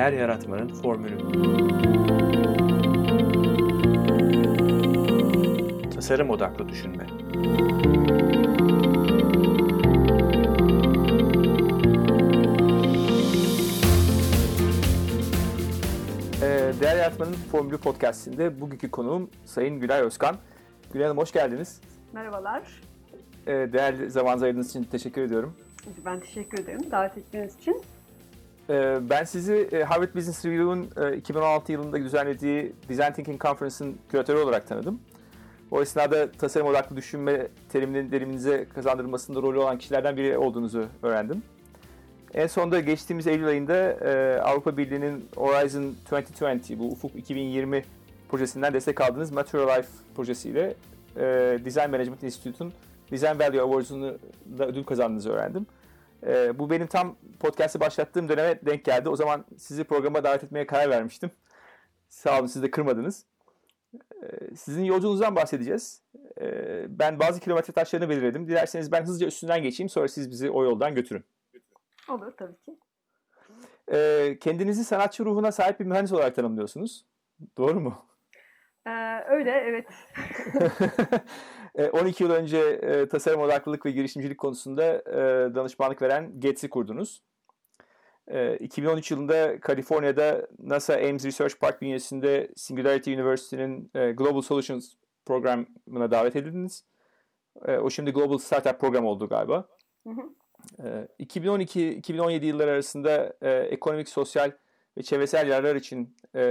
Değer yaratmanın formülü. Tasarım odaklı düşünme. Ee, Değer Yaratmanın Formülü podcastinde bugünkü konuğum Sayın Gülay Özkan. Gülay Hanım hoş geldiniz. Merhabalar. Ee, değerli zaman ayırdığınız için teşekkür ediyorum. Ben teşekkür ederim davet ettiğiniz için. Ee, ben sizi e, Harvard Business Review'un 2016 e, yılında düzenlediği Design Thinking Conference'ın küratörü olarak tanıdım. O esnada tasarım odaklı düşünme teriminin deriminize kazandırılmasında rolü olan kişilerden biri olduğunuzu öğrendim. En sonunda geçtiğimiz Eylül ayında e, Avrupa Birliği'nin Horizon 2020, bu Ufuk 2020 projesinden destek aldığınız Material Life projesiyle Design Management Institute'un Design Value Awards'unu da ödül kazandığınızı öğrendim. E, bu benim tam podcast'ı başlattığım döneme denk geldi. O zaman sizi programa davet etmeye karar vermiştim. Sağ olun siz de kırmadınız. E, sizin yolculuğunuzdan bahsedeceğiz. E, ben bazı kilometre taşlarını belirledim. Dilerseniz ben hızlıca üstünden geçeyim sonra siz bizi o yoldan götürün. Olur tabii ki. E, kendinizi sanatçı ruhuna sahip bir mühendis olarak tanımlıyorsunuz. Doğru mu? Ee, öyle evet. 12 yıl önce e, tasarım odaklılık ve girişimcilik konusunda e, danışmanlık veren Get'si kurdunuz. E, 2013 yılında Kaliforniya'da NASA Ames Research Park bünyesinde Singularity University'nin e, Global Solutions programına davet edildiniz. E, o şimdi Global Startup Program oldu galiba. Hı hı. E, 2012-2017 yılları arasında e, ekonomik, sosyal ve çevresel yararlar için e,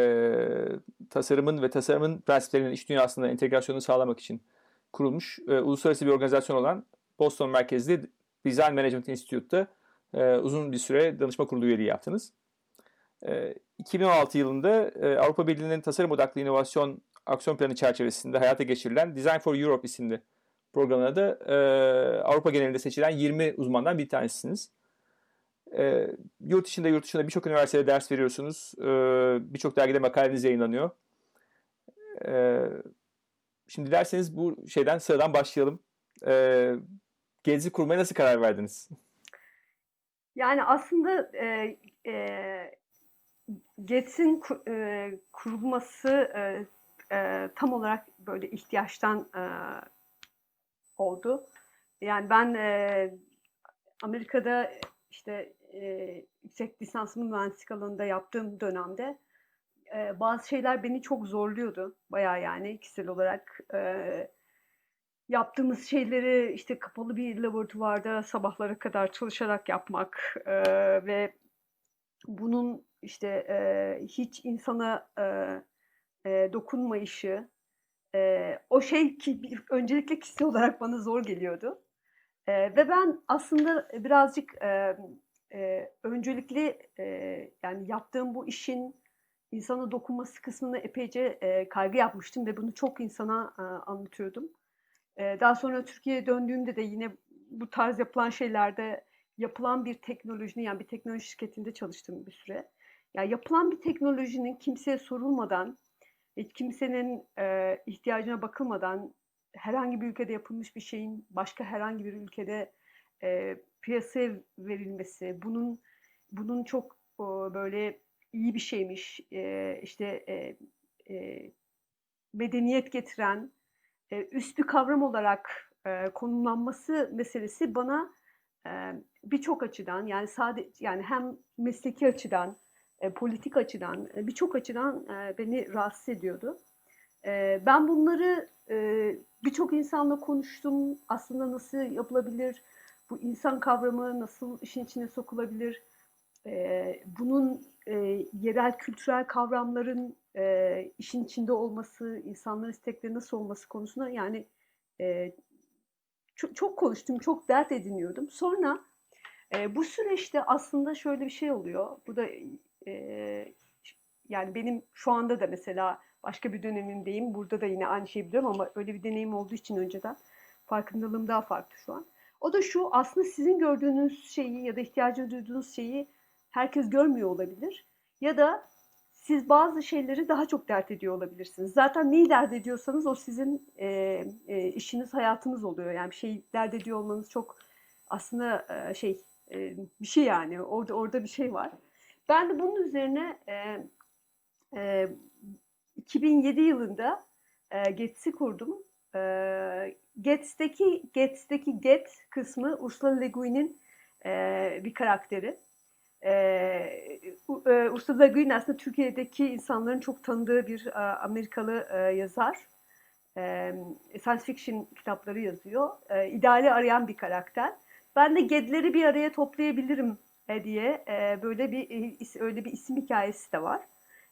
tasarımın ve tasarımın prensiplerinin iş dünyasında entegrasyonu sağlamak için kurulmuş e, uluslararası bir organizasyon olan Boston merkezli Design Management Institute'da e, uzun bir süre danışma kurulu üyeliği yaptınız. E, 2016 yılında e, Avrupa Birliği'nin tasarım odaklı inovasyon aksiyon planı çerçevesinde hayata geçirilen Design for Europe isimli programına da e, Avrupa genelinde seçilen 20 uzmandan bir tanesisiniz. E, yurt içinde yurt dışında birçok üniversitede ders veriyorsunuz. E, birçok dergide makaleniz yayınlanıyor. E, şimdi dilerseniz bu şeyden sıradan başlayalım. E, Gezi kurmaya nasıl karar verdiniz? Yani aslında e, e, Getz'in e, kurulması e, e, tam olarak böyle ihtiyaçtan e, oldu. Yani ben e, Amerika'da işte e, yüksek lisansımı mühendislik alanında yaptığım dönemde e, bazı şeyler beni çok zorluyordu. Baya yani kişisel olarak e, yaptığımız şeyleri işte kapalı bir laboratuvarda sabahlara kadar çalışarak yapmak e, ve bunun işte e, hiç insana e, e, dokunmayışı e, o şey ki öncelikle kişisel olarak bana zor geliyordu. E, ve ben aslında birazcık e, e, öncelikli e, yani yaptığım bu işin insana dokunması kısmına epeyce e, kaygı yapmıştım ve bunu çok insana e, anlatıyordum. E, daha sonra Türkiye'ye döndüğümde de yine bu tarz yapılan şeylerde yapılan bir teknolojinin yani bir teknoloji şirketinde çalıştım bir süre. Yani yapılan bir teknolojinin kimseye sorulmadan, hiç kimsenin e, ihtiyacına bakılmadan herhangi bir ülkede yapılmış bir şeyin başka herhangi bir ülkede e, piyasaya verilmesi, bunun bunun çok e, böyle iyi bir şeymiş, e, işte e, e, medeniyet getiren e, üst bir kavram olarak e, konumlanması meselesi bana e, birçok açıdan yani sadece yani hem mesleki açıdan, e, politik açıdan, e, birçok açıdan e, beni rahatsız ediyordu. E, ben bunları e, birçok insanla konuştum. Aslında nasıl yapılabilir? Bu insan kavramı nasıl işin içine sokulabilir? E, bunun e, yerel kültürel kavramların e, işin içinde olması, insanların istekleri nasıl olması konusunda yani e, çok, çok konuştum, çok dert ediniyordum. Sonra e, bu süreçte aslında şöyle bir şey oluyor. Bu da e, yani benim şu anda da mesela başka bir dönemimdeyim. Burada da yine aynı şeyi biliyorum ama öyle bir deneyim olduğu için önceden farkındalığım daha farklı şu an. O da şu aslında sizin gördüğünüz şeyi ya da ihtiyacı duyduğunuz şeyi herkes görmüyor olabilir. Ya da siz bazı şeyleri daha çok dert ediyor olabilirsiniz. Zaten neyi dert ediyorsanız o sizin e, e, işiniz, hayatınız oluyor. Yani bir şey dert ediyor olmanız çok aslında e, şey e, bir şey yani orada orada bir şey var. ben de bunun üzerine e, e, 2007 yılında e, Gets'i kurdum. E, Gets'teki Gets'teki Get kısmı Ursula Le Guin'in e, bir karakteri. E, e, Ursula Guin aslında Türkiye'deki insanların çok tanıdığı bir e, Amerikalı e, yazar. E, science fiction kitapları yazıyor. E, ideali arayan bir karakter. Ben de Ged'leri bir araya toplayabilirim diye e, böyle bir e, öyle bir isim hikayesi de var.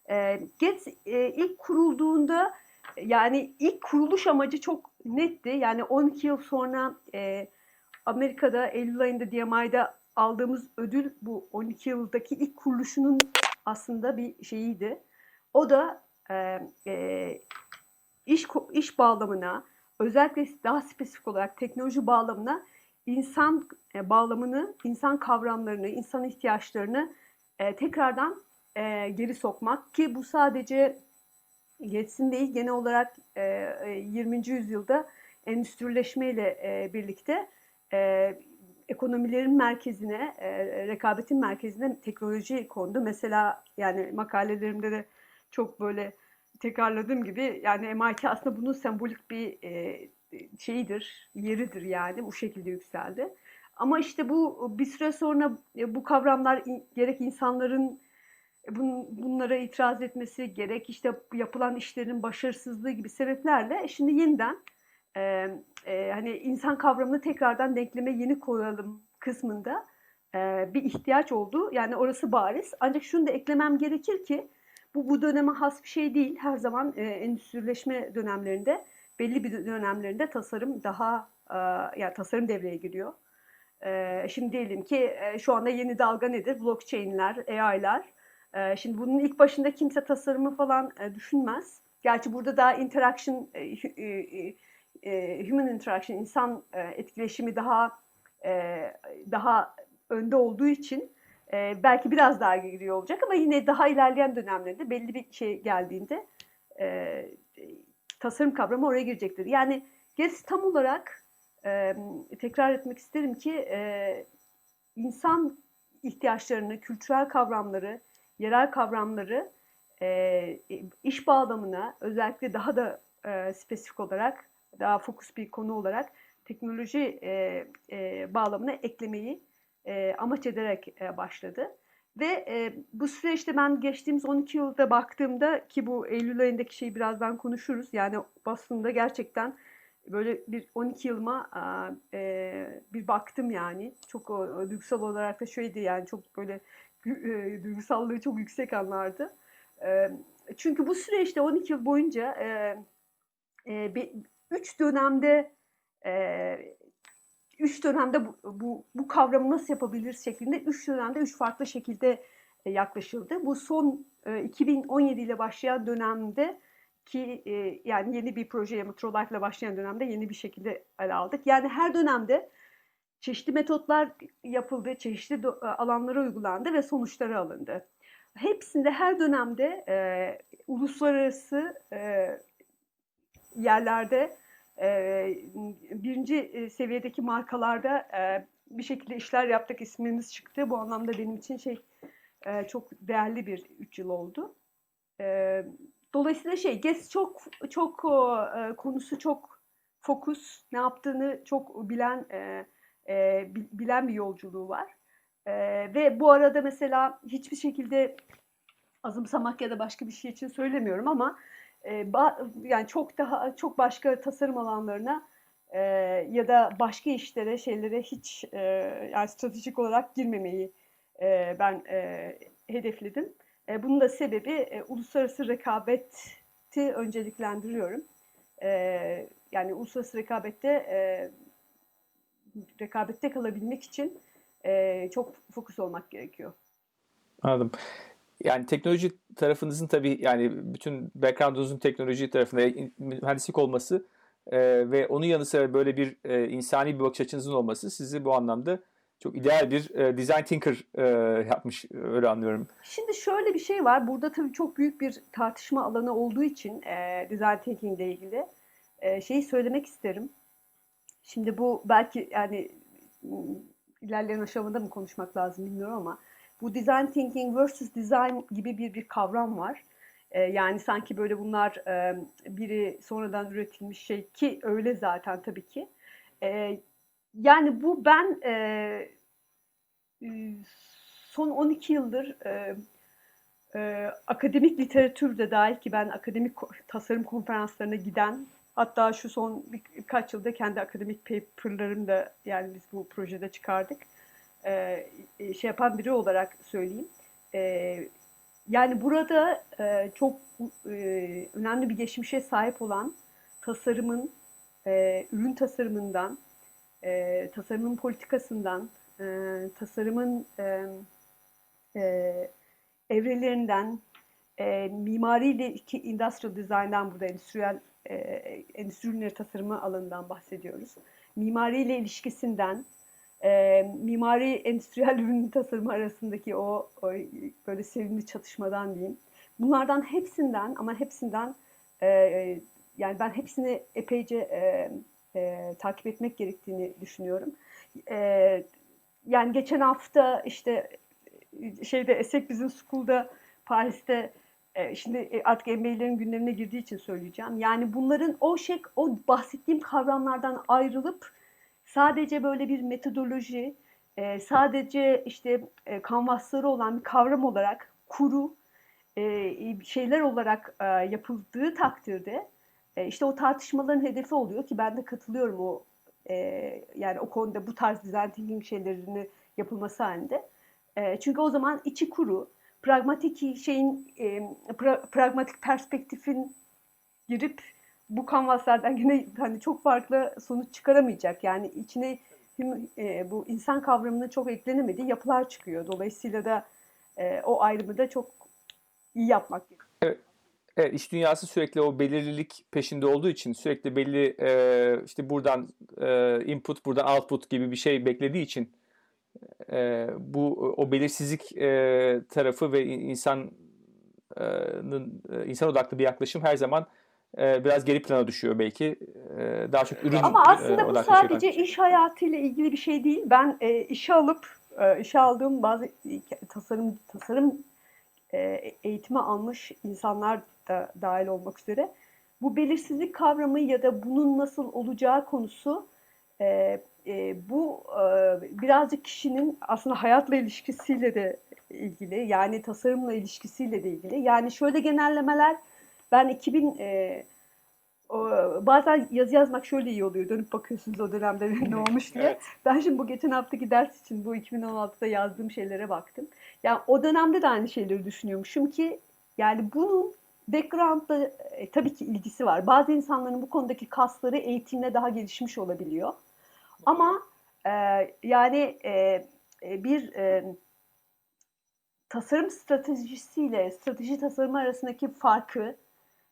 E, Get e, ilk kurulduğunda yani ilk kuruluş amacı çok netti. Yani 12 yıl sonra e, Amerika'da Eylül ayında DMI'da aldığımız ödül bu 12 yıldaki ilk kuruluşunun aslında bir şeyiydi. O da e, e, iş iş bağlamına özellikle daha spesifik olarak teknoloji bağlamına insan e, bağlamını, insan kavramlarını, insan ihtiyaçlarını e, tekrardan e, geri sokmak ki bu sadece geçsin değil genel olarak e, 20. E, yüzyılda endüstrileşmeyle e, birlikte e, ekonomilerin merkezine, e, rekabetin merkezine teknoloji kondu. Mesela yani makalelerimde de çok böyle tekrarladığım gibi yani MIT aslında bunun sembolik bir e, şeyidir, yeridir yani bu şekilde yükseldi. Ama işte bu bir süre sonra e, bu kavramlar gerek insanların e, bunlara itiraz etmesi, gerek işte yapılan işlerin başarısızlığı gibi sebeplerle şimdi yeniden e, e, hani insan kavramını tekrardan denkleme yeni koyalım kısmında e, bir ihtiyaç oldu. Yani orası bariz. Ancak şunu da eklemem gerekir ki bu bu döneme has bir şey değil. Her zaman e, endüstrileşme dönemlerinde belli bir dönemlerinde tasarım daha e, yani tasarım devreye giriyor. E, şimdi diyelim ki e, şu anda yeni dalga nedir? Blockchain'ler, AI'lar. E, şimdi bunun ilk başında kimse tasarımı falan e, düşünmez. Gerçi burada daha interaction, e, e, e, human interaction, insan e, etkileşimi daha e, daha önde olduğu için e, belki biraz daha giriyor olacak ama yine daha ilerleyen dönemlerde belli bir şey geldiğinde e, tasarım kavramı oraya girecektir. Yani GES tam olarak e, tekrar etmek isterim ki e, insan ihtiyaçlarını, kültürel kavramları, yerel kavramları e, iş bağlamına özellikle daha da e, spesifik olarak, daha fokus bir konu olarak teknoloji e, e, bağlamına eklemeyi e, amaç ederek e, başladı. Ve e, bu süreçte ben geçtiğimiz 12 yılda baktığımda ki bu Eylül ayındaki şeyi birazdan konuşuruz. Yani Boston'da gerçekten böyle bir 12 yılıma e, bir baktım yani. Çok o, duygusal olarak da şöyleydi yani çok böyle e, duygusallığı çok yüksek anlardı. E, çünkü bu süreçte 12 yıl boyunca e, e, üç dönemde e, üç dönemde bu, bu, bu kavramı nasıl yapabiliriz şeklinde üç dönemde üç farklı şekilde e, yaklaşıldı. Bu son e, 2017 ile başlayan dönemde ki e, yani yeni bir projeye Metrolife ile başlayan dönemde yeni bir şekilde ele aldık. Yani her dönemde çeşitli metotlar yapıldı, çeşitli do, e, alanlara uygulandı ve sonuçları alındı. Hepsinde her dönemde e, uluslararası e, yerlerde e, birinci seviyedeki markalarda e, bir şekilde işler yaptık, ismimiz çıktı. Bu anlamda benim için şey e, çok değerli bir üç yıl oldu. E, dolayısıyla şey, GES çok çok e, konusu çok fokus, ne yaptığını çok bilen e, e, bilen bir yolculuğu var. E, ve bu arada mesela hiçbir şekilde azımsamak ya da başka bir şey için söylemiyorum ama e, yani çok daha çok başka tasarım alanlarına e, ya da başka işlere şeylere hiç e, yani stratejik olarak girmemeyi e, ben e, hedefledim. E, bunun da sebebi e, uluslararası rekabeti önceliklendiriyorum. E, yani uluslararası rekabette e, rekabette kalabilmek için e, çok fokus olmak gerekiyor. Anladım. Yani teknoloji tarafınızın tabii yani bütün background'unuzun teknoloji tarafında mühendislik olması e, ve onun yanı sıra böyle bir e, insani bir bakış açınızın olması sizi bu anlamda çok ideal bir e, design thinker e, yapmış öyle anlıyorum. Şimdi şöyle bir şey var. Burada tabii çok büyük bir tartışma alanı olduğu için e, design thinking ile ilgili e, şeyi söylemek isterim. Şimdi bu belki yani ilerleyen aşamada mı konuşmak lazım bilmiyorum ama bu design thinking versus design gibi bir bir kavram var. E, yani sanki böyle bunlar e, biri sonradan üretilmiş şey ki öyle zaten tabii ki. E, yani bu ben e, e son 12 yıldır e, e, akademik literatürde dahil ki ben akademik tasarım konferanslarına giden hatta şu son birkaç yılda kendi akademik paperlarımı da yani biz bu projede çıkardık. E, şey yapan biri olarak söyleyeyim. E, yani burada e, çok e, önemli bir geçmişe sahip olan tasarımın, e, ürün tasarımından, e, tasarımın politikasından, e, tasarımın e, e, evrelerinden, e, mimariyle iki industrial design'dan burada endüstriyel e, endüstri ürünleri tasarımı alanından bahsediyoruz. Mimariyle ilişkisinden, e, mimari endüstriyel ürün tasarımı arasındaki o, o böyle sevimli çatışmadan diyeyim. Bunlardan hepsinden ama hepsinden e, yani ben hepsini epeyce e, e, takip etmek gerektiğini düşünüyorum. E, yani geçen hafta işte şeyde Esek Business School'da Paris'te e, şimdi e, artık MBA'lerin gündemine girdiği için söyleyeceğim. Yani bunların o şey o bahsettiğim kavramlardan ayrılıp sadece böyle bir metodoloji, e, sadece işte kanvasları olan bir kavram olarak kuru şeyler olarak yapıldığı takdirde işte o tartışmaların hedefi oluyor ki ben de katılıyorum o yani o konuda bu tarz design thinking şeylerini yapılması halinde. E, çünkü o zaman içi kuru, pragmatik şeyin, e, pra, pragmatik perspektifin girip bu kanvaslardan yine hani çok farklı sonuç çıkaramayacak. Yani içine e, bu insan kavramına çok eklenemediği yapılar çıkıyor. Dolayısıyla da e, o ayrımı da çok iyi yapmak gerekiyor. Evet. İş dünyası sürekli o belirlilik peşinde olduğu için sürekli belli e, işte buradan e, input, buradan output gibi bir şey beklediği için e, bu o belirsizlik e, tarafı ve insanın e, insan odaklı bir yaklaşım her zaman e, biraz geri plana düşüyor belki. E, daha çok ürün Ama aslında e, bu sadece şey iş hayatıyla ilgili bir şey değil. Ben e, işe alıp e, işe aldığım bazı tasarım tasarım e, eğitimi almış insanlar da dahil olmak üzere bu belirsizlik kavramı ya da bunun nasıl olacağı konusu e, e, bu e, birazcık kişinin aslında hayatla ilişkisiyle de ilgili yani tasarımla ilişkisiyle de ilgili. Yani şöyle genellemeler ben 2000 e, o, bazen yazı yazmak şöyle iyi oluyor. Dönüp bakıyorsunuz o dönemde ne olmuş diye. Evet. Ben şimdi bu geçen haftaki ders için bu 2016'da yazdığım şeylere baktım. Yani o dönemde de aynı şeyleri düşünüyormuşum ki yani bunun background'da e, tabii ki ilgisi var. Bazı insanların bu konudaki kasları eğitimle daha gelişmiş olabiliyor. Ama e, yani e, e, bir e, tasarım stratejisiyle strateji tasarımı arasındaki farkı,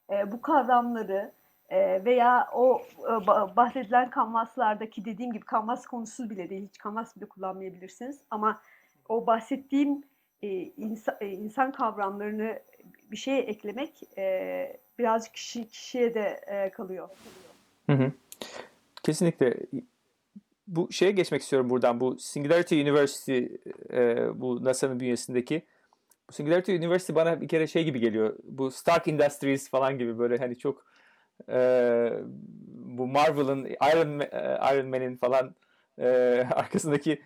e, bu kavramları e, veya o e, bahsedilen kanvaslardaki dediğim gibi kanvas konusu bile değil, hiç kanvas bile kullanmayabilirsiniz. Ama o bahsettiğim e, insan, e, insan kavramlarını bir şeye eklemek e, birazcık kişi kişiye de e, kalıyor. Hı hı. Kesinlikle bu şeye geçmek istiyorum buradan. Bu Singularity University e, bu NASA'nın bünyesindeki bu Singularity University bana bir kere şey gibi geliyor. Bu Stark Industries falan gibi böyle hani çok e, bu Marvel'ın Iron, e, Iron Man'in falan e, arkasındaki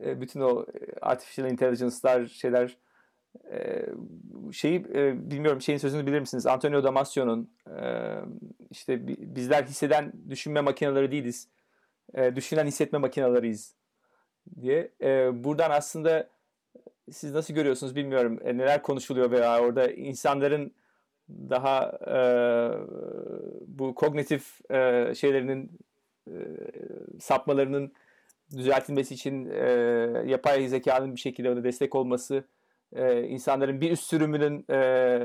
e, bütün o artificial intelligence'lar şeyler e, şeyi e, bilmiyorum şeyin sözünü bilir misiniz? Antonio Damasio'nun e, işte bizler hisseden düşünme makineleri değiliz e, düşünen hissetme makineleriyiz diye. E, buradan aslında siz nasıl görüyorsunuz bilmiyorum. E, neler konuşuluyor veya orada insanların daha e, bu kognitif e, şeylerinin e, sapmalarının düzeltilmesi için e, yapay zekanın bir şekilde ona destek olması, e, insanların bir üst sürümünün e,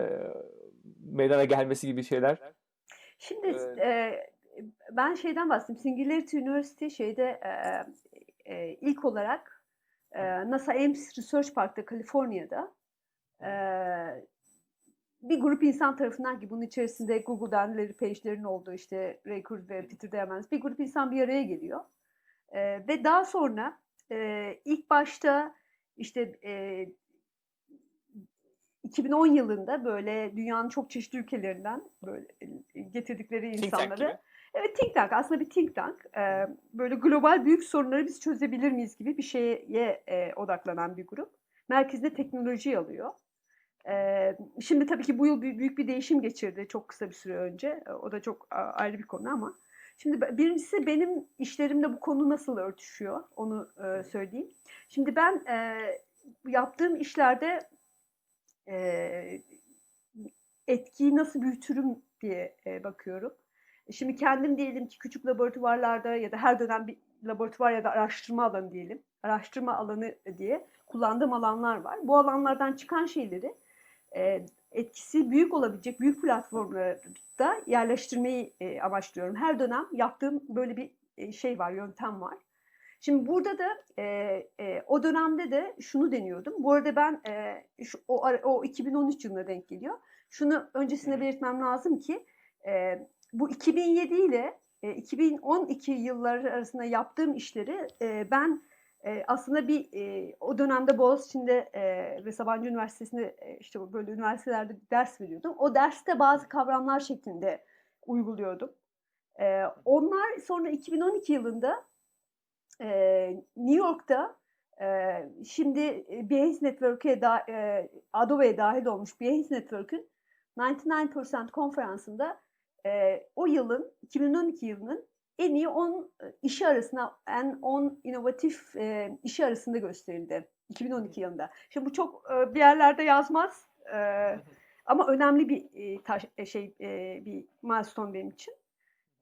meydana gelmesi gibi şeyler. Şimdi e, ben şeyden bahsedeyim. Singularity University şeyde e, e, ilk olarak e, NASA Ames Research Park'ta Kaliforniya'da e, bir grup insan tarafından ki bunun içerisinde Google'dan Larry Page'lerin olduğu işte Ray Kurzweil ve Peter Diamandis bir grup insan bir araya geliyor. E, ve daha sonra e, ilk başta işte e, 2010 yılında böyle dünyanın çok çeşitli ülkelerinden böyle getirdikleri insanları Evet think tank aslında bir think tank. Ee, böyle global büyük sorunları biz çözebilir miyiz gibi bir şeye e, odaklanan bir grup. Merkezde teknoloji alıyor. Ee, şimdi tabii ki bu yıl büyük bir değişim geçirdi çok kısa bir süre önce. O da çok ayrı bir konu ama. Şimdi birincisi benim işlerimde bu konu nasıl örtüşüyor onu e, söyleyeyim. Şimdi ben e, yaptığım işlerde e, etkiyi nasıl büyütürüm diye e, bakıyorum. Şimdi kendim diyelim ki küçük laboratuvarlarda ya da her dönem bir laboratuvar ya da araştırma alanı diyelim. Araştırma alanı diye kullandığım alanlar var. Bu alanlardan çıkan şeyleri e, etkisi büyük olabilecek büyük platformlarda yerleştirmeyi e, amaçlıyorum. Her dönem yaptığım böyle bir e, şey var, yöntem var. Şimdi burada da e, e, o dönemde de şunu deniyordum. Bu arada ben e, şu, o, o 2013 yılına denk geliyor. Şunu öncesinde belirtmem lazım ki e, bu 2007 ile e, 2012 yılları arasında yaptığım işleri e, ben e, aslında bir e, o dönemde Boğaziçi'nde e, ve Sabancı Üniversitesi'nde e, işte böyle üniversitelerde ders veriyordum. O derste bazı kavramlar şeklinde uyguluyordum. E, onlar sonra 2012 yılında e, New York'ta e, şimdi Behance Network'e da, e, Adobe'ye dahil olmuş Behance Network'ün 99% konferansında e, o yılın 2012 yılının en iyi 10 işi arasında en 10 inovatif e, işi arasında gösterildi 2012 yılında. Şimdi bu çok e, bir yerlerde yazmaz e, ama önemli bir e, taş, e, şey e, bir milestone benim için.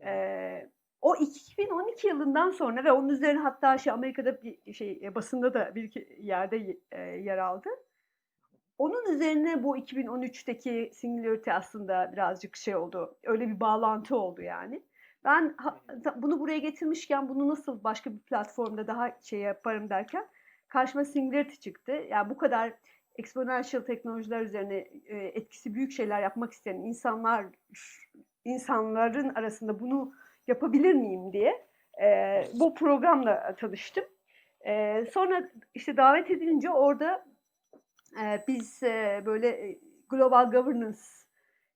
E, o 2012 yılından sonra ve onun üzerine hatta şey Amerika'da bir şey e, basında da bir yerde e, yer aldı. Onun üzerine bu 2013'teki Singularity aslında birazcık şey oldu. Öyle bir bağlantı oldu yani. Ben bunu buraya getirmişken bunu nasıl başka bir platformda daha şey yaparım derken karşıma Singularity çıktı. Yani bu kadar exponential teknolojiler üzerine e, etkisi büyük şeyler yapmak isteyen insanlar insanların arasında bunu yapabilir miyim diye e, bu programla tanıştım. E, sonra işte davet edilince orada e, biz e, böyle global governance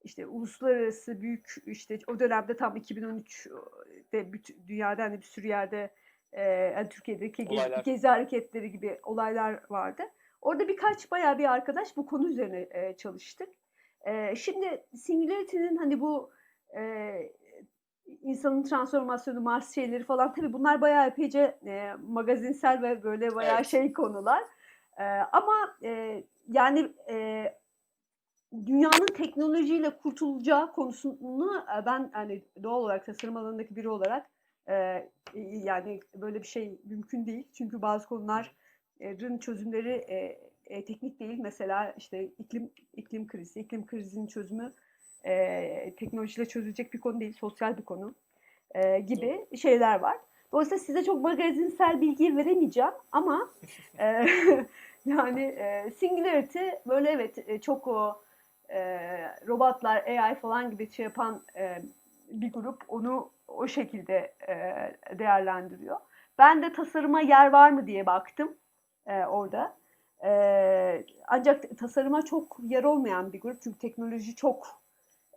işte uluslararası büyük işte o dönemde tam 2013'te bütün, dünyada hani bir sürü yerde e, yani Türkiye'deki gezi, gezi hareketleri gibi olaylar vardı. Orada birkaç bayağı bir arkadaş bu konu üzerine e, çalıştık. E, şimdi Singularity'nin hani bu e, insanın transformasyonu, Mars şeyleri falan tabii bunlar bayağı epeyce e, magazinsel ve böyle bayağı evet. şey konular. E, ama e, yani e, dünyanın teknolojiyle kurtulacağı konusunu e, ben hani doğal olarak tasarım alanındaki biri olarak e, yani böyle bir şey mümkün değil. Çünkü bazı konuların çözümleri e, e, teknik değil. Mesela işte iklim iklim krizi, iklim krizinin çözümü e, teknolojiyle çözülecek bir konu değil, sosyal bir konu e, gibi şeyler var. Dolayısıyla size çok magazinsel bilgi veremeyeceğim ama e, yani e, Singularity böyle evet e, çok o e, robotlar, AI falan gibi şey yapan e, bir grup onu o şekilde e, değerlendiriyor. Ben de tasarıma yer var mı diye baktım e, orada. E, ancak tasarıma çok yer olmayan bir grup çünkü teknoloji çok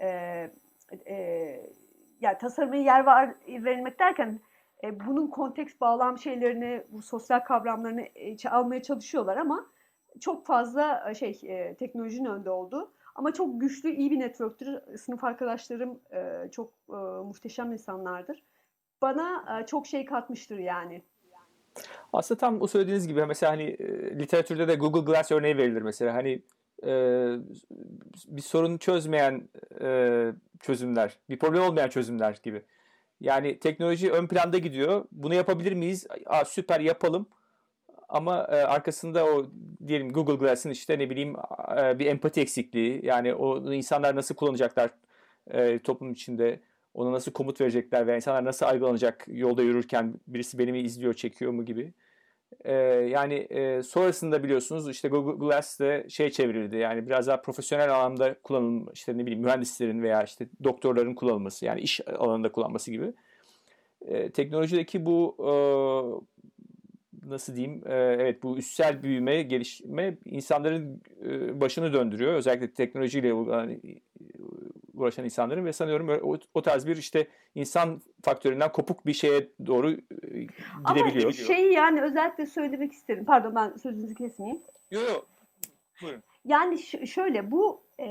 e, e, yani tasarıma yer var verilmek derken e, bunun konteks bağlam şeylerini, bu sosyal kavramlarını e, almaya çalışıyorlar ama çok fazla e, şey e, teknolojinin önde olduğu ama çok güçlü, iyi bir networktür. Sınıf arkadaşlarım e, çok e, muhteşem insanlardır. Bana e, çok şey katmıştır yani. Aslında tam o söylediğiniz gibi mesela hani e, literatürde de Google Glass örneği verilir mesela. Hani e, bir sorunu çözmeyen e, çözümler, bir problem olmayan çözümler gibi. Yani teknoloji ön planda gidiyor. Bunu yapabilir miyiz? Aa, süper yapalım. Ama e, arkasında o diyelim Google Glass'ın işte ne bileyim e, bir empati eksikliği. Yani o insanlar nasıl kullanacaklar e, toplum içinde? Ona nasıl komut verecekler veya insanlar nasıl algılanacak yolda yürürken birisi beni mi izliyor, çekiyor mu gibi. E, yani e, sonrasında biliyorsunuz işte Google Glass de şey çevrildi. Yani biraz daha profesyonel alanda kullanılma işte ne bileyim mühendislerin veya işte doktorların kullanılması yani iş alanında kullanması gibi. E, teknolojideki bu e, nasıl diyeyim e, evet bu üstsel büyüme gelişme insanların e, başını döndürüyor özellikle teknolojiyle uğraşan insanların ve sanıyorum o, o tarz bir işte insan faktöründen kopuk bir şeye doğru gidebiliyor. Ama şeyi yani özellikle söylemek isterim. Pardon ben sözünüzü kesmeyeyim. Yok yok. Buyurun. Yani şöyle bu e,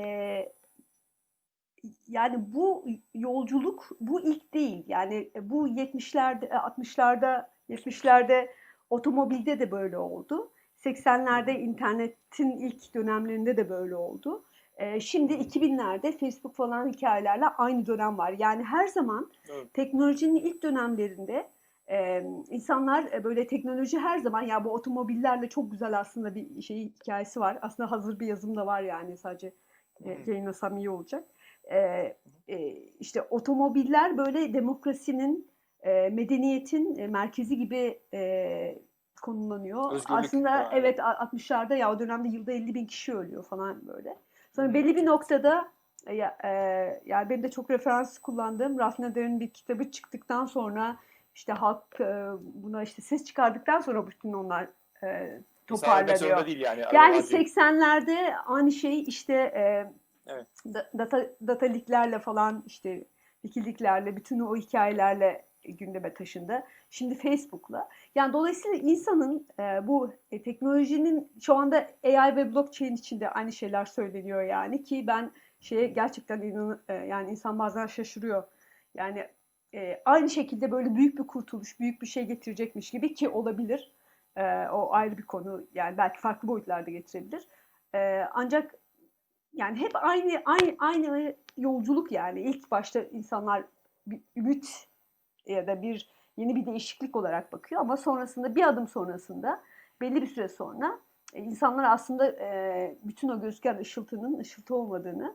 yani bu yolculuk bu ilk değil. Yani bu 70'lerde 60'larda 70'lerde otomobilde de böyle oldu. 80'lerde internetin ilk dönemlerinde de böyle oldu. Ee, şimdi 2000'lerde Facebook falan hikayelerle aynı dönem var. Yani her zaman evet. teknolojinin ilk dönemlerinde e, insanlar e, böyle teknoloji her zaman ya bu otomobillerle çok güzel aslında bir şey hikayesi var. Aslında hazır bir yazım da var yani sadece e, yayınlasam iyi olacak. E, e, işte otomobiller böyle demokrasinin, e, medeniyetin e, merkezi gibi e, konumlanıyor. Özgürlük aslında yani. evet 60'larda ya o dönemde yılda 50 bin kişi ölüyor falan böyle. Sonra belli bir noktada e, ya, e, yani benim de çok referans kullandığım Ralph Nader'in bir kitabı çıktıktan sonra işte halk e, buna işte ses çıkardıktan sonra bütün onlar e, toparlanıyor. Değil yani. Yani 80'lerde aynı şey işte e, evet. data, data liglerle falan işte wikiliklerle bütün o hikayelerle gündeme taşındı. Şimdi Facebook'la. Yani dolayısıyla insanın e, bu e, teknolojinin şu anda AI ve blockchain içinde aynı şeyler söyleniyor yani ki ben şeye gerçekten inan, e, yani insan bazen şaşırıyor. Yani e, aynı şekilde böyle büyük bir kurtuluş, büyük bir şey getirecekmiş gibi ki olabilir. E, o ayrı bir konu. Yani belki farklı boyutlarda getirebilir. E, ancak yani hep aynı aynı aynı yolculuk yani. ilk başta insanlar bir ümit ya da bir yeni bir değişiklik olarak bakıyor ama sonrasında bir adım sonrasında belli bir süre sonra e, insanlar aslında e, bütün o gözüken ışıltının ışıltı olmadığını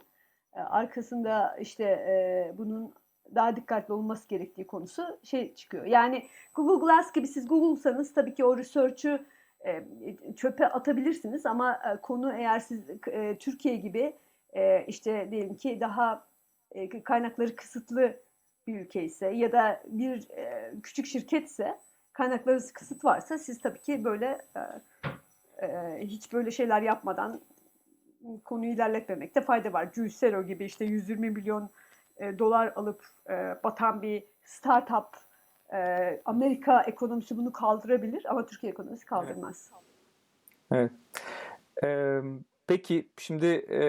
e, arkasında işte bunun daha dikkatli olması gerektiği konusu şey çıkıyor. Yani Google Glass gibi siz Google'sanız tabii ki o research'ü çöpe atabilirsiniz ama konu eğer siz Türkiye gibi işte diyelim ki daha kaynakları kısıtlı bir ülke ise ya da bir e, küçük şirketse kaynakları kısıt varsa siz tabii ki böyle e, e, hiç böyle şeyler yapmadan konuyu ilerletmemekte fayda var. Juicero gibi işte 120 milyon e, dolar alıp batan bir startup Amerika ekonomisi bunu kaldırabilir ama Türkiye ekonomisi kaldırmaz. Evet. evet. Ee, peki şimdi e,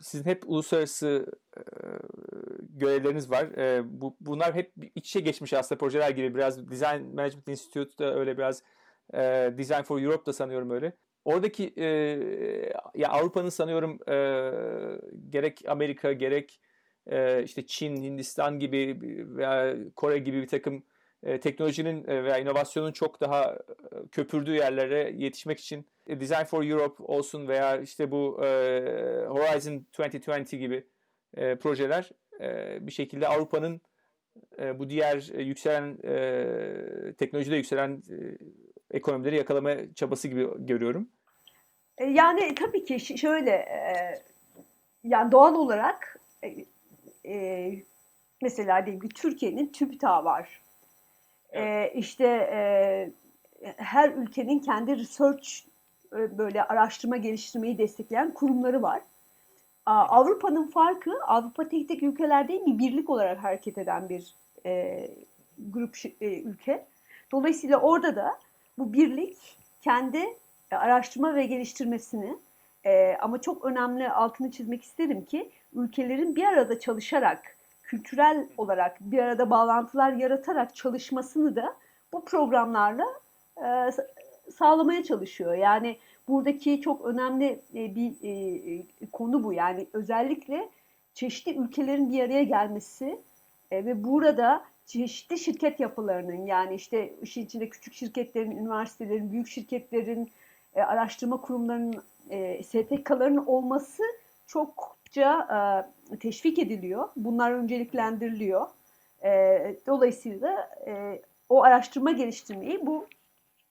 sizin hep uluslararası e, görevleriniz var. E, bu, bunlar hep iç içe geçmiş aslında projeler gibi. Biraz Design Management Institute da öyle biraz e, Design for Europe da sanıyorum öyle. Oradaki e, ya Avrupa'nın sanıyorum e, gerek Amerika gerek e, işte Çin, Hindistan gibi veya Kore gibi bir takım e, teknolojinin e, veya inovasyonun çok daha e, köpürdüğü yerlere yetişmek için e, Design for Europe olsun veya işte bu e, Horizon 2020 gibi e, projeler e, bir şekilde Avrupa'nın e, bu diğer e, yükselen e, teknolojide yükselen e, ekonomileri yakalama çabası gibi görüyorum. E, yani tabii ki şöyle e, yani doğal olarak e, e, mesela diyelim ki Türkiye'nin TÜBİTAK var. Evet. E, işte e, her ülkenin kendi research e, böyle araştırma geliştirmeyi destekleyen kurumları var. Avrupa'nın farkı Avrupa tek tek ülkeler değil bir birlik olarak hareket eden bir e, grup ülke. Dolayısıyla orada da bu birlik kendi araştırma ve geliştirmesini ama çok önemli altını çizmek isterim ki ülkelerin bir arada çalışarak kültürel olarak bir arada bağlantılar yaratarak çalışmasını da bu programlarla e, sağlamaya çalışıyor. Yani buradaki çok önemli e, bir e, e, konu bu. Yani özellikle çeşitli ülkelerin bir araya gelmesi ve burada çeşitli şirket yapılarının yani işte işin içinde küçük şirketlerin, üniversitelerin, büyük şirketlerin, araştırma kurumlarının, STK'ların olması çokça teşvik ediliyor. Bunlar önceliklendiriliyor. Dolayısıyla o araştırma geliştirmeyi bu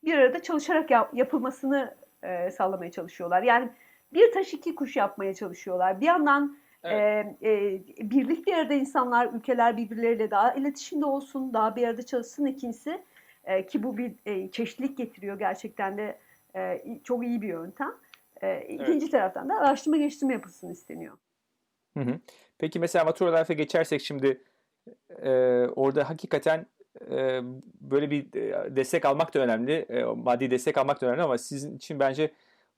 bir arada çalışarak yap, yapılmasını e, sağlamaya çalışıyorlar. Yani bir taş iki kuş yapmaya çalışıyorlar. Bir yandan evet. e, e, birlik bir arada insanlar, ülkeler birbirleriyle daha iletişimde olsun, daha bir arada çalışsın. İkincisi e, E, ki bu bir e, çeşitlilik getiriyor gerçekten de e, çok iyi bir yöntem. E, ikinci evet. taraftan da araştırma geliştirme yapılsın isteniyor. Hı hı. Peki mesela Matura Life'e geçersek şimdi e, orada hakikaten e, böyle bir destek almak da önemli. E, maddi destek almak da önemli ama sizin için bence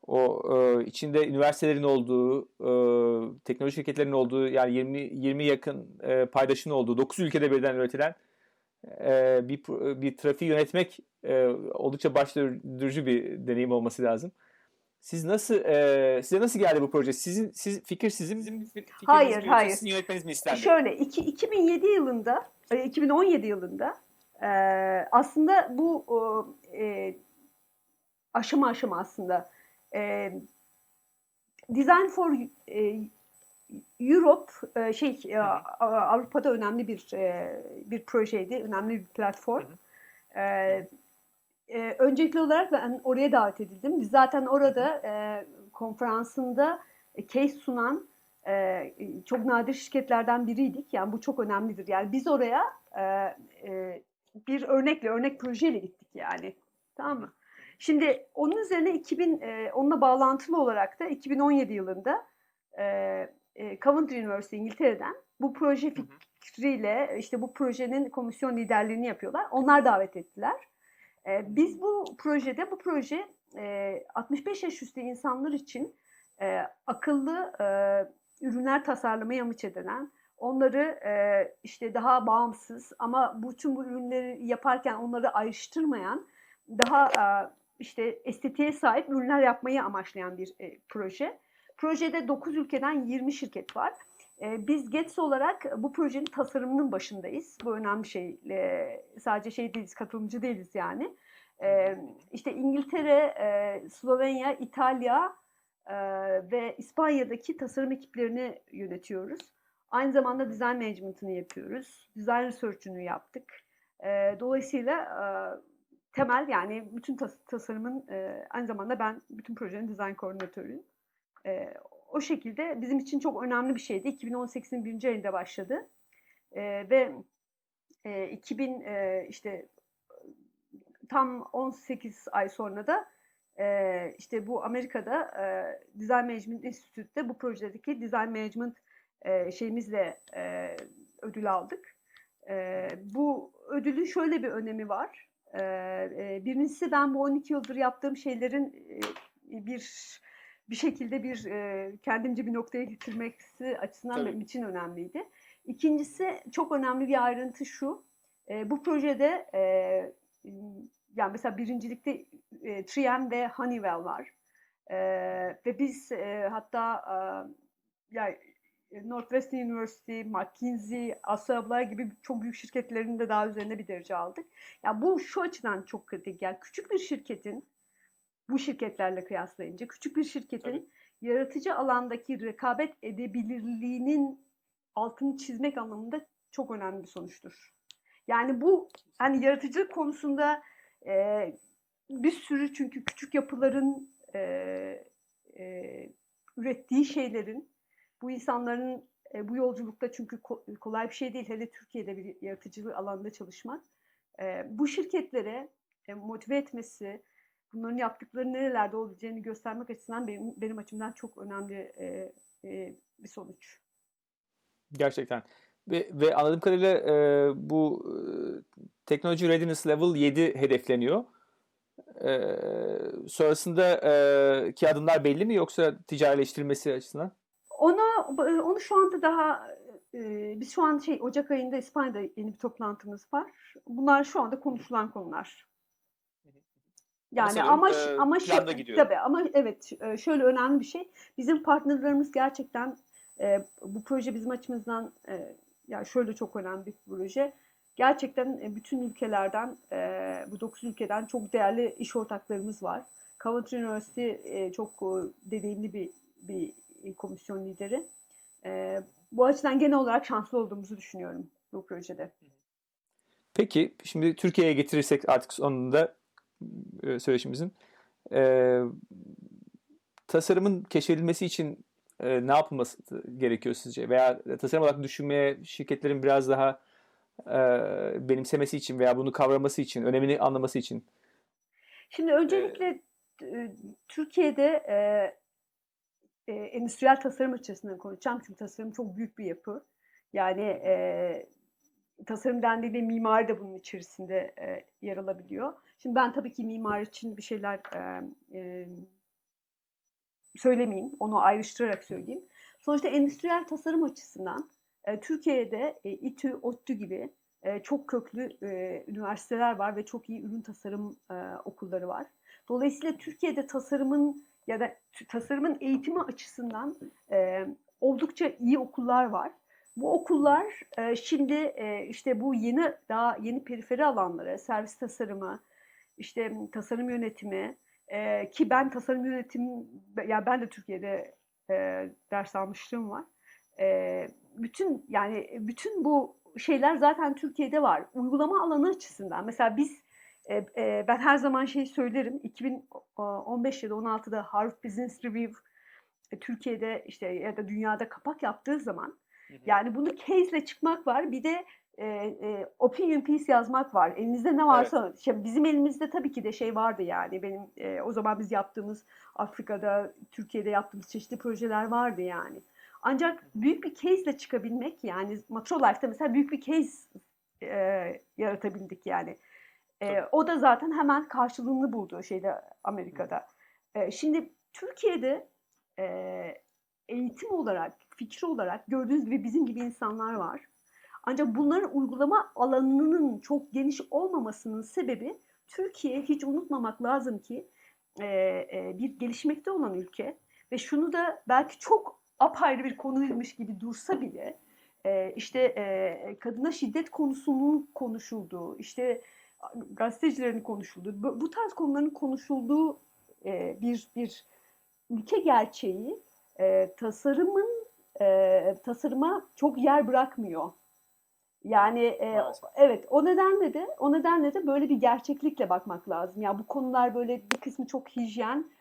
o e, içinde üniversitelerin olduğu, e, teknoloji şirketlerinin olduğu yani 20 20 yakın e, paydaşın olduğu 9 ülkede birden üretilen e, bir bir trafiği yönetmek e, oldukça başlıca bir deneyim olması lazım. Siz nasıl e, size nasıl geldi bu proje? Sizin siz fikir sizin bizim fikriniz hayır, mi hayır. sizin yönetmeniz mi istendi? Şöyle iki, 2007 yılında 2017 yılında e, aslında bu e, aşama aşama aslında e, Design for e, Europe e, şey e, Avrupa'da önemli bir e, bir projeydi, önemli bir platform. E, e, öncelikli olarak ben oraya davet edildim. Biz zaten orada e, konferansında e, case sunan e, çok nadir şirketlerden biriydik. Yani bu çok önemlidir. Yani biz oraya e, e, bir örnekle, örnek projeyle gittik yani. Tamam mı? Şimdi onun üzerine 2000 e, onunla bağlantılı olarak da 2017 yılında e, e, Coventry University İngiltere'den bu proje fikriyle işte bu projenin komisyon liderliğini yapıyorlar. Onlar davet ettiler. E, biz bu projede bu proje e, 65 yaş üstü insanlar için e, akıllı e, ürünler tasarlamayı amaç edilen onları e, işte daha bağımsız ama bütün bu ürünleri yaparken onları ayrıştırmayan daha e, işte estetiğe sahip ürünler yapmayı amaçlayan bir e, proje. Projede 9 ülkeden 20 şirket var. E, biz GETS olarak bu projenin tasarımının başındayız. Bu önemli şey. E, sadece şey değiliz, katılımcı değiliz yani. E, işte İngiltere, e, Slovenya, İtalya e, ve İspanya'daki tasarım ekiplerini yönetiyoruz. Aynı zamanda design management'ını yapıyoruz. Design research'ünü yaptık. E, dolayısıyla temel yani bütün tas- tasarımın aynı zamanda ben bütün projenin dizayn koordinatörüyüm. E, o şekilde bizim için çok önemli bir şeydi. 2018'in birinci ayında başladı. E, ve e, 2000 e, işte tam 18 ay sonra da e, işte bu Amerika'da e, Design Management Institute'de bu projedeki Design Management e, şeyimizle e, ödül aldık. E, bu ödülün şöyle bir önemi var. E, birincisi ben bu 12 yıldır yaptığım şeylerin e, bir bir şekilde bir e, kendimce bir noktaya getirmesi açısından Tabii. benim için önemliydi. İkincisi çok önemli bir ayrıntı şu. E, bu projede e, yani mesela birincilikte e, 3M ve Honeywell var. E, ve biz e, hatta e, yani Northwestern University, McKinsey, Asa gibi çok büyük şirketlerin de daha üzerinde bir derece aldık. Ya yani bu şu açıdan çok kritik. Yani küçük bir şirketin bu şirketlerle kıyaslayınca küçük bir şirketin Tabii. yaratıcı alandaki rekabet edebilirliğinin altını çizmek anlamında çok önemli bir sonuçtur. Yani bu hani yaratıcılık konusunda e, bir sürü çünkü küçük yapıların e, e, ürettiği şeylerin bu insanların e, bu yolculukta çünkü ko- kolay bir şey değil. Hele Türkiye'de bir yaratıcılık alanda çalışmak. E, bu şirketlere e, motive etmesi, bunların yaptıkları nerelerde olabileceğini göstermek açısından benim, benim açımdan çok önemli e, e, bir sonuç. Gerçekten. Ve, ve anladığım kadarıyla e, bu e, Technology Readiness Level 7 hedefleniyor. E, sonrasında e, ki adımlar belli mi yoksa ticarileştirilmesi açısından? Onu onu şu anda daha e, biz şu an şey Ocak ayında İspanya'da yeni bir toplantımız var. Bunlar şu anda konuşulan konular. Yani ama e, ama şu, tabii ama evet şöyle önemli bir şey. Bizim partnerlerimiz gerçekten e, bu proje bizim açımızdan e, yani şöyle çok önemli bir proje. Gerçekten bütün ülkelerden e, bu dokuz ülkeden çok değerli iş ortaklarımız var. Coventry Üniversitesi e, çok deneyimli bir bir komisyon lideri. E, bu açıdan genel olarak şanslı olduğumuzu düşünüyorum bu projede. Peki şimdi Türkiye'ye getirirsek artık sonunda e, söyleşimizin e, tasarımın keşfedilmesi için e, ne yapılması gerekiyor sizce? Veya tasarım olarak düşünmeye şirketlerin biraz daha e, benimsemesi için veya bunu kavraması için, önemini anlaması için? Şimdi öncelikle e, Türkiye'de e, e, endüstriyel tasarım açısından konuşacağım çünkü tasarım çok büyük bir yapı. Yani e, tasarım dendiğinde mimari de bunun içerisinde e, yer alabiliyor. Şimdi ben tabii ki mimar için bir şeyler e, e, söylemeyeyim, onu ayrıştırarak söyleyeyim. Sonuçta endüstriyel tasarım açısından e, Türkiye'de e, İTÜ, ODTÜ gibi e, çok köklü e, üniversiteler var ve çok iyi ürün tasarım e, okulları var. Dolayısıyla Türkiye'de tasarımın ya da tasarımın eğitimi açısından e, oldukça iyi okullar var. Bu okullar e, şimdi e, işte bu yeni daha yeni periferi alanlara, servis tasarımı, işte tasarım yönetimi e, ki ben tasarım yönetim ya ben de Türkiye'de e, ders almışlığım var. E, bütün yani bütün bu şeyler zaten Türkiye'de var. Uygulama alanı açısından mesela biz e, e, ben her zaman şey söylerim 2015 ya da 16'da Harvard Business Review e, Türkiye'de işte ya da dünyada kapak yaptığı zaman yani bunu case'le çıkmak var. Bir de e, e, opinion piece yazmak var. Elinizde ne varsa. Evet. Şimdi bizim elimizde tabii ki de şey vardı yani. Benim e, o zaman biz yaptığımız Afrika'da, Türkiye'de yaptığımız çeşitli projeler vardı yani. Ancak büyük bir case ile çıkabilmek yani Matrolife'da mesela büyük bir case e, yaratabildik yani. E, o da zaten hemen karşılığını buldu şeyde Amerika'da. E, şimdi Türkiye'de e, eğitim olarak, fikir olarak gördüğünüz gibi bizim gibi insanlar var. Ancak bunların uygulama alanının çok geniş olmamasının sebebi Türkiye hiç unutmamak lazım ki e, e, bir gelişmekte olan ülke ve şunu da belki çok apayrı bir konuymuş gibi dursa bile e, işte kadına şiddet konusunun konuşulduğu, işte gazetecilerin konuşulduğu, bu, tarz konuların konuşulduğu bir bir ülke gerçeği tasarımın e, tasarıma çok yer bırakmıyor. Yani e, evet o nedenle de o nedenle de böyle bir gerçeklikle bakmak lazım. Ya yani bu konular böyle bir kısmı çok hijyen.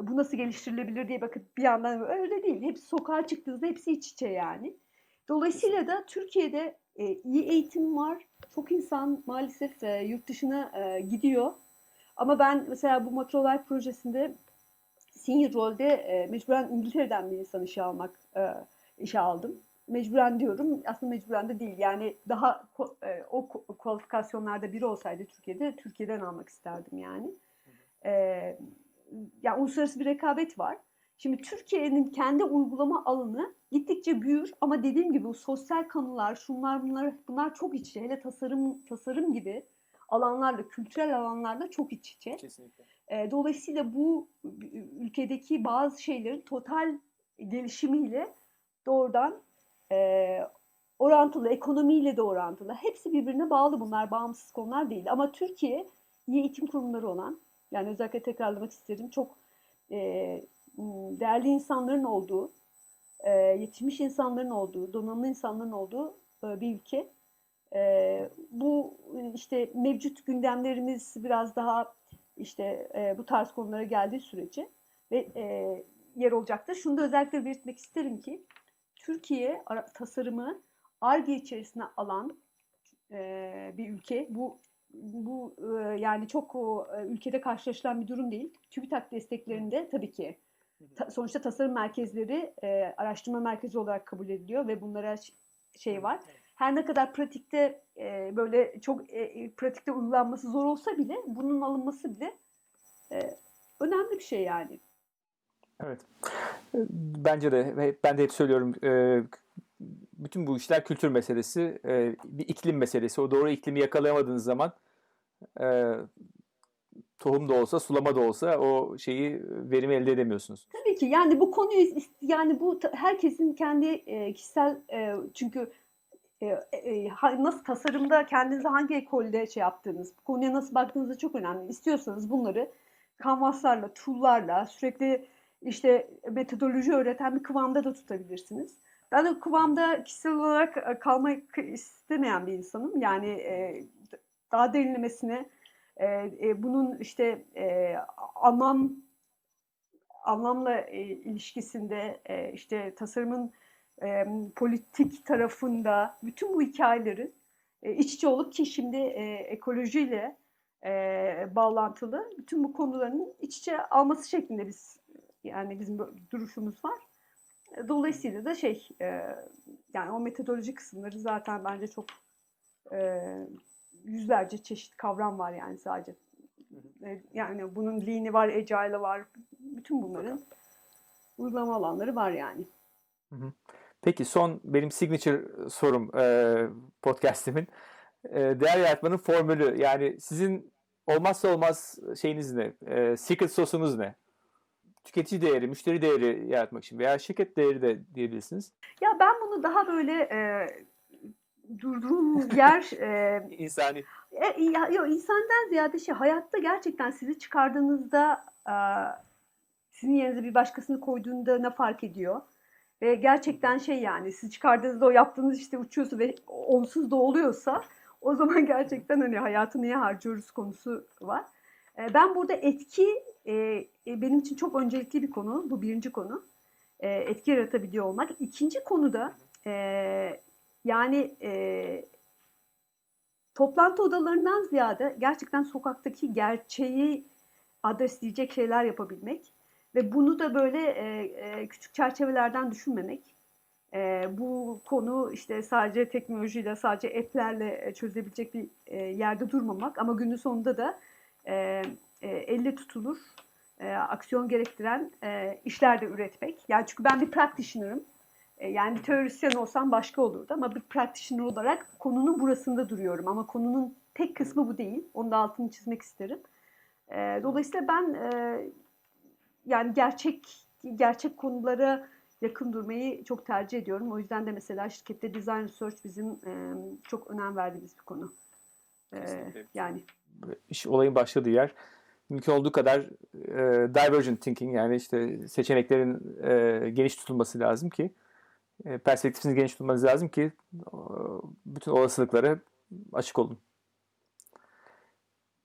Bu nasıl geliştirilebilir diye bakıp bir yandan öyle değil. Hepsi sokağa çıktığınızda hepsi iç içe yani. Dolayısıyla da Türkiye'de e, iyi eğitim var. Çok insan maalesef e, yurt dışına e, gidiyor. Ama ben mesela bu Matrolife projesinde senior rolde e, mecburen İngiltere'den bir insan işe almak e, işe aldım. Mecburen diyorum. Aslında mecburen de değil. Yani daha e, o kualifikasyonlarda biri olsaydı Türkiye'de Türkiye'den almak isterdim yani. E, yani uluslararası bir rekabet var. Şimdi Türkiye'nin kendi uygulama alanı gittikçe büyür ama dediğim gibi bu sosyal kanunlar, şunlar bunlar bunlar çok iç içe. Hele tasarım tasarım gibi alanlarla, kültürel alanlarla çok iç içe. Kesinlikle. E, dolayısıyla bu ülkedeki bazı şeylerin total gelişimiyle doğrudan e, orantılı, ekonomiyle de orantılı. Hepsi birbirine bağlı bunlar, bağımsız konular değil. Ama Türkiye iyi eğitim kurumları olan, yani özellikle tekrarlamak isterim, çok e, değerli insanların olduğu, e, yetişmiş insanların olduğu, donanımlı insanların olduğu e, bir ülke. E, bu işte mevcut gündemlerimiz biraz daha işte e, bu tarz konulara geldiği sürece ve e, yer olacaktır. Şunu da özellikle belirtmek isterim ki Türkiye tasarımı ARGE içerisine alan e, bir ülke. Bu bu e, yani çok o, e, ülkede karşılaşılan bir durum değil. TÜBİTAK desteklerinde tabii ki ta, sonuçta tasarım merkezleri e, araştırma merkezi olarak kabul ediliyor ve bunlara şey var. Her ne kadar pratikte e, böyle çok e, e, pratikte uygulanması zor olsa bile bunun alınması bile e, önemli bir şey yani. Evet. Bence de ben de hep söylüyorum e, bütün bu işler kültür meselesi, e, bir iklim meselesi. O doğru iklimi yakalayamadığınız zaman e, tohum da olsa, sulama da olsa o şeyi verimi elde edemiyorsunuz. Tabii ki. Yani bu konuyu yani bu herkesin kendi kişisel çünkü nasıl tasarımda kendinize hangi ekolde şey yaptığınız, konuya nasıl baktığınız da çok önemli. İstiyorsanız bunları kanvaslarla, tool'larla sürekli işte metodoloji öğreten bir kıvamda da tutabilirsiniz. Ben de kıvamda kişisel olarak e, kalmak istemeyen bir insanım. Yani e, daha derinlemesine e, bunun işte anlam anlamla ilişkisinde işte tasarımın politik tarafında bütün bu hikayelerin iç içe olup ki şimdi ekolojiyle bağlantılı bütün bu konuların iç içe alması şeklinde biz yani bizim duruşumuz var. Dolayısıyla da şey e, yani o metodoloji kısımları zaten bence çok e, yüzlerce çeşit kavram var yani sadece. E, yani bunun lean'i var, agile'ı var. Bütün bunların uygulama alanları var yani. Peki son benim signature sorum e, podcast'imin. E, değer yaratmanın formülü yani sizin olmazsa olmaz şeyiniz ne? E, secret sosunuz ne? Tüketici değeri, müşteri değeri yaratmak için veya şirket değeri de diyebilirsiniz. Ya ben bunu daha böyle e, durduğum yer e, insani. E, ya, yok insandan ziyade şey hayatta gerçekten sizi çıkardığınızda e, sizin yerinize bir başkasını koyduğunda ne fark ediyor? Ve gerçekten şey yani siz çıkardığınızda o yaptığınız işte uçuyorsa ve onsuz da oluyorsa o zaman gerçekten hani hayatı niye harcıyoruz konusu var. E, ben burada etki e, benim için çok öncelikli bir konu. Bu birinci konu. E, etki yaratabiliyor olmak. İkinci konu da e, yani e, toplantı odalarından ziyade gerçekten sokaktaki gerçeği adresleyecek şeyler yapabilmek ve bunu da böyle e, e, küçük çerçevelerden düşünmemek. E, bu konu işte sadece teknolojiyle, sadece app'lerle çözebilecek bir e, yerde durmamak ama günün sonunda da e, e, elle tutulur, e, aksiyon gerektiren e, işler de üretmek. Yani çünkü ben bir practitioner'ım. E, yani bir teorisyen olsam başka olurdu ama bir practitioner olarak konunun burasında duruyorum. Ama konunun tek kısmı bu değil. Onun da altını çizmek isterim. E, dolayısıyla ben e, yani gerçek gerçek konulara yakın durmayı çok tercih ediyorum. O yüzden de mesela şirkette design research bizim e, çok önem verdiğimiz bir konu. E, yani iş olayın başladığı yer mümkün olduğu kadar e, divergent thinking yani işte seçeneklerin e, geniş tutulması lazım ki e, perspektifiniz geniş tutulması lazım ki e, bütün olasılıklara açık olun.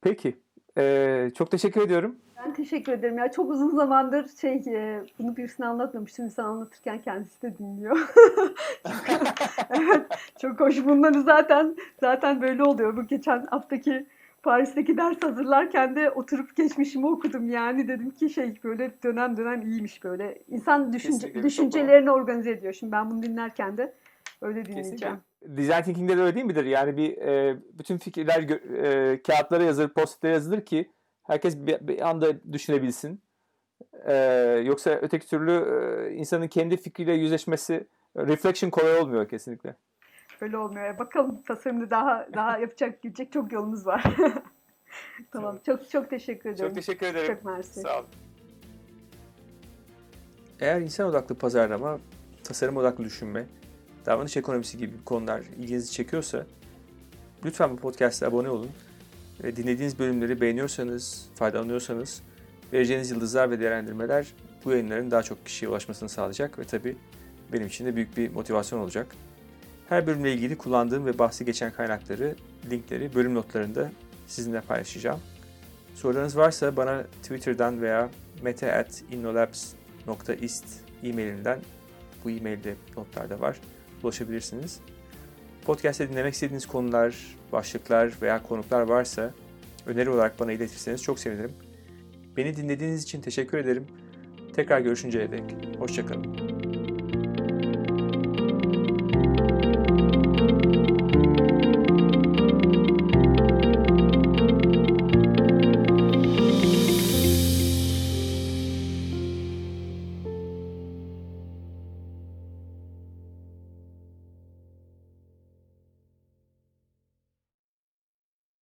Peki. E, çok teşekkür ediyorum. Ben teşekkür ederim. Ya çok uzun zamandır şey e, bunu birisine anlatmamıştım. Sen anlatırken kendisi de dinliyor. evet, çok hoş. Bunları zaten zaten böyle oluyor. Bu geçen haftaki Paris'teki ders hazırlarken de oturup geçmişimi okudum yani dedim ki şey böyle dönem dönem iyiymiş böyle. İnsan düşünce, düşüncelerini organize ediyor. Şimdi ben bunu dinlerken de öyle dinleyeceğim. Kesinlikle. Design thinking'de de öyle değil midir? Yani bir e, bütün fikirler e, kağıtlara yazılır, postitlere yazılır ki herkes bir, bir anda düşünebilsin. E, yoksa öteki türlü e, insanın kendi fikriyle yüzleşmesi, reflection kolay olmuyor kesinlikle. Öyle olmuyor. Bakalım tasarımda daha daha yapacak gidecek çok yolumuz var. tamam. Çok çok teşekkür ederim. Çok teşekkür ederim. Çok mersi. Sağ olun. Eğer insan odaklı pazarlama, tasarım odaklı düşünme, davranış ekonomisi gibi konular ilginizi çekiyorsa lütfen bu podcast'a abone olun. Ve dinlediğiniz bölümleri beğeniyorsanız, faydalanıyorsanız vereceğiniz yıldızlar ve değerlendirmeler bu yayınların daha çok kişiye ulaşmasını sağlayacak ve tabii benim için de büyük bir motivasyon olacak. Her bölümle ilgili kullandığım ve bahsi geçen kaynakları, linkleri bölüm notlarında sizinle paylaşacağım. Sorularınız varsa bana Twitter'dan veya meta.innolabs.ist e-mailinden bu e-mailde notlarda var. Ulaşabilirsiniz. Podcast'te dinlemek istediğiniz konular, başlıklar veya konuklar varsa öneri olarak bana iletirseniz çok sevinirim. Beni dinlediğiniz için teşekkür ederim. Tekrar görüşünceye dek. Hoşçakalın.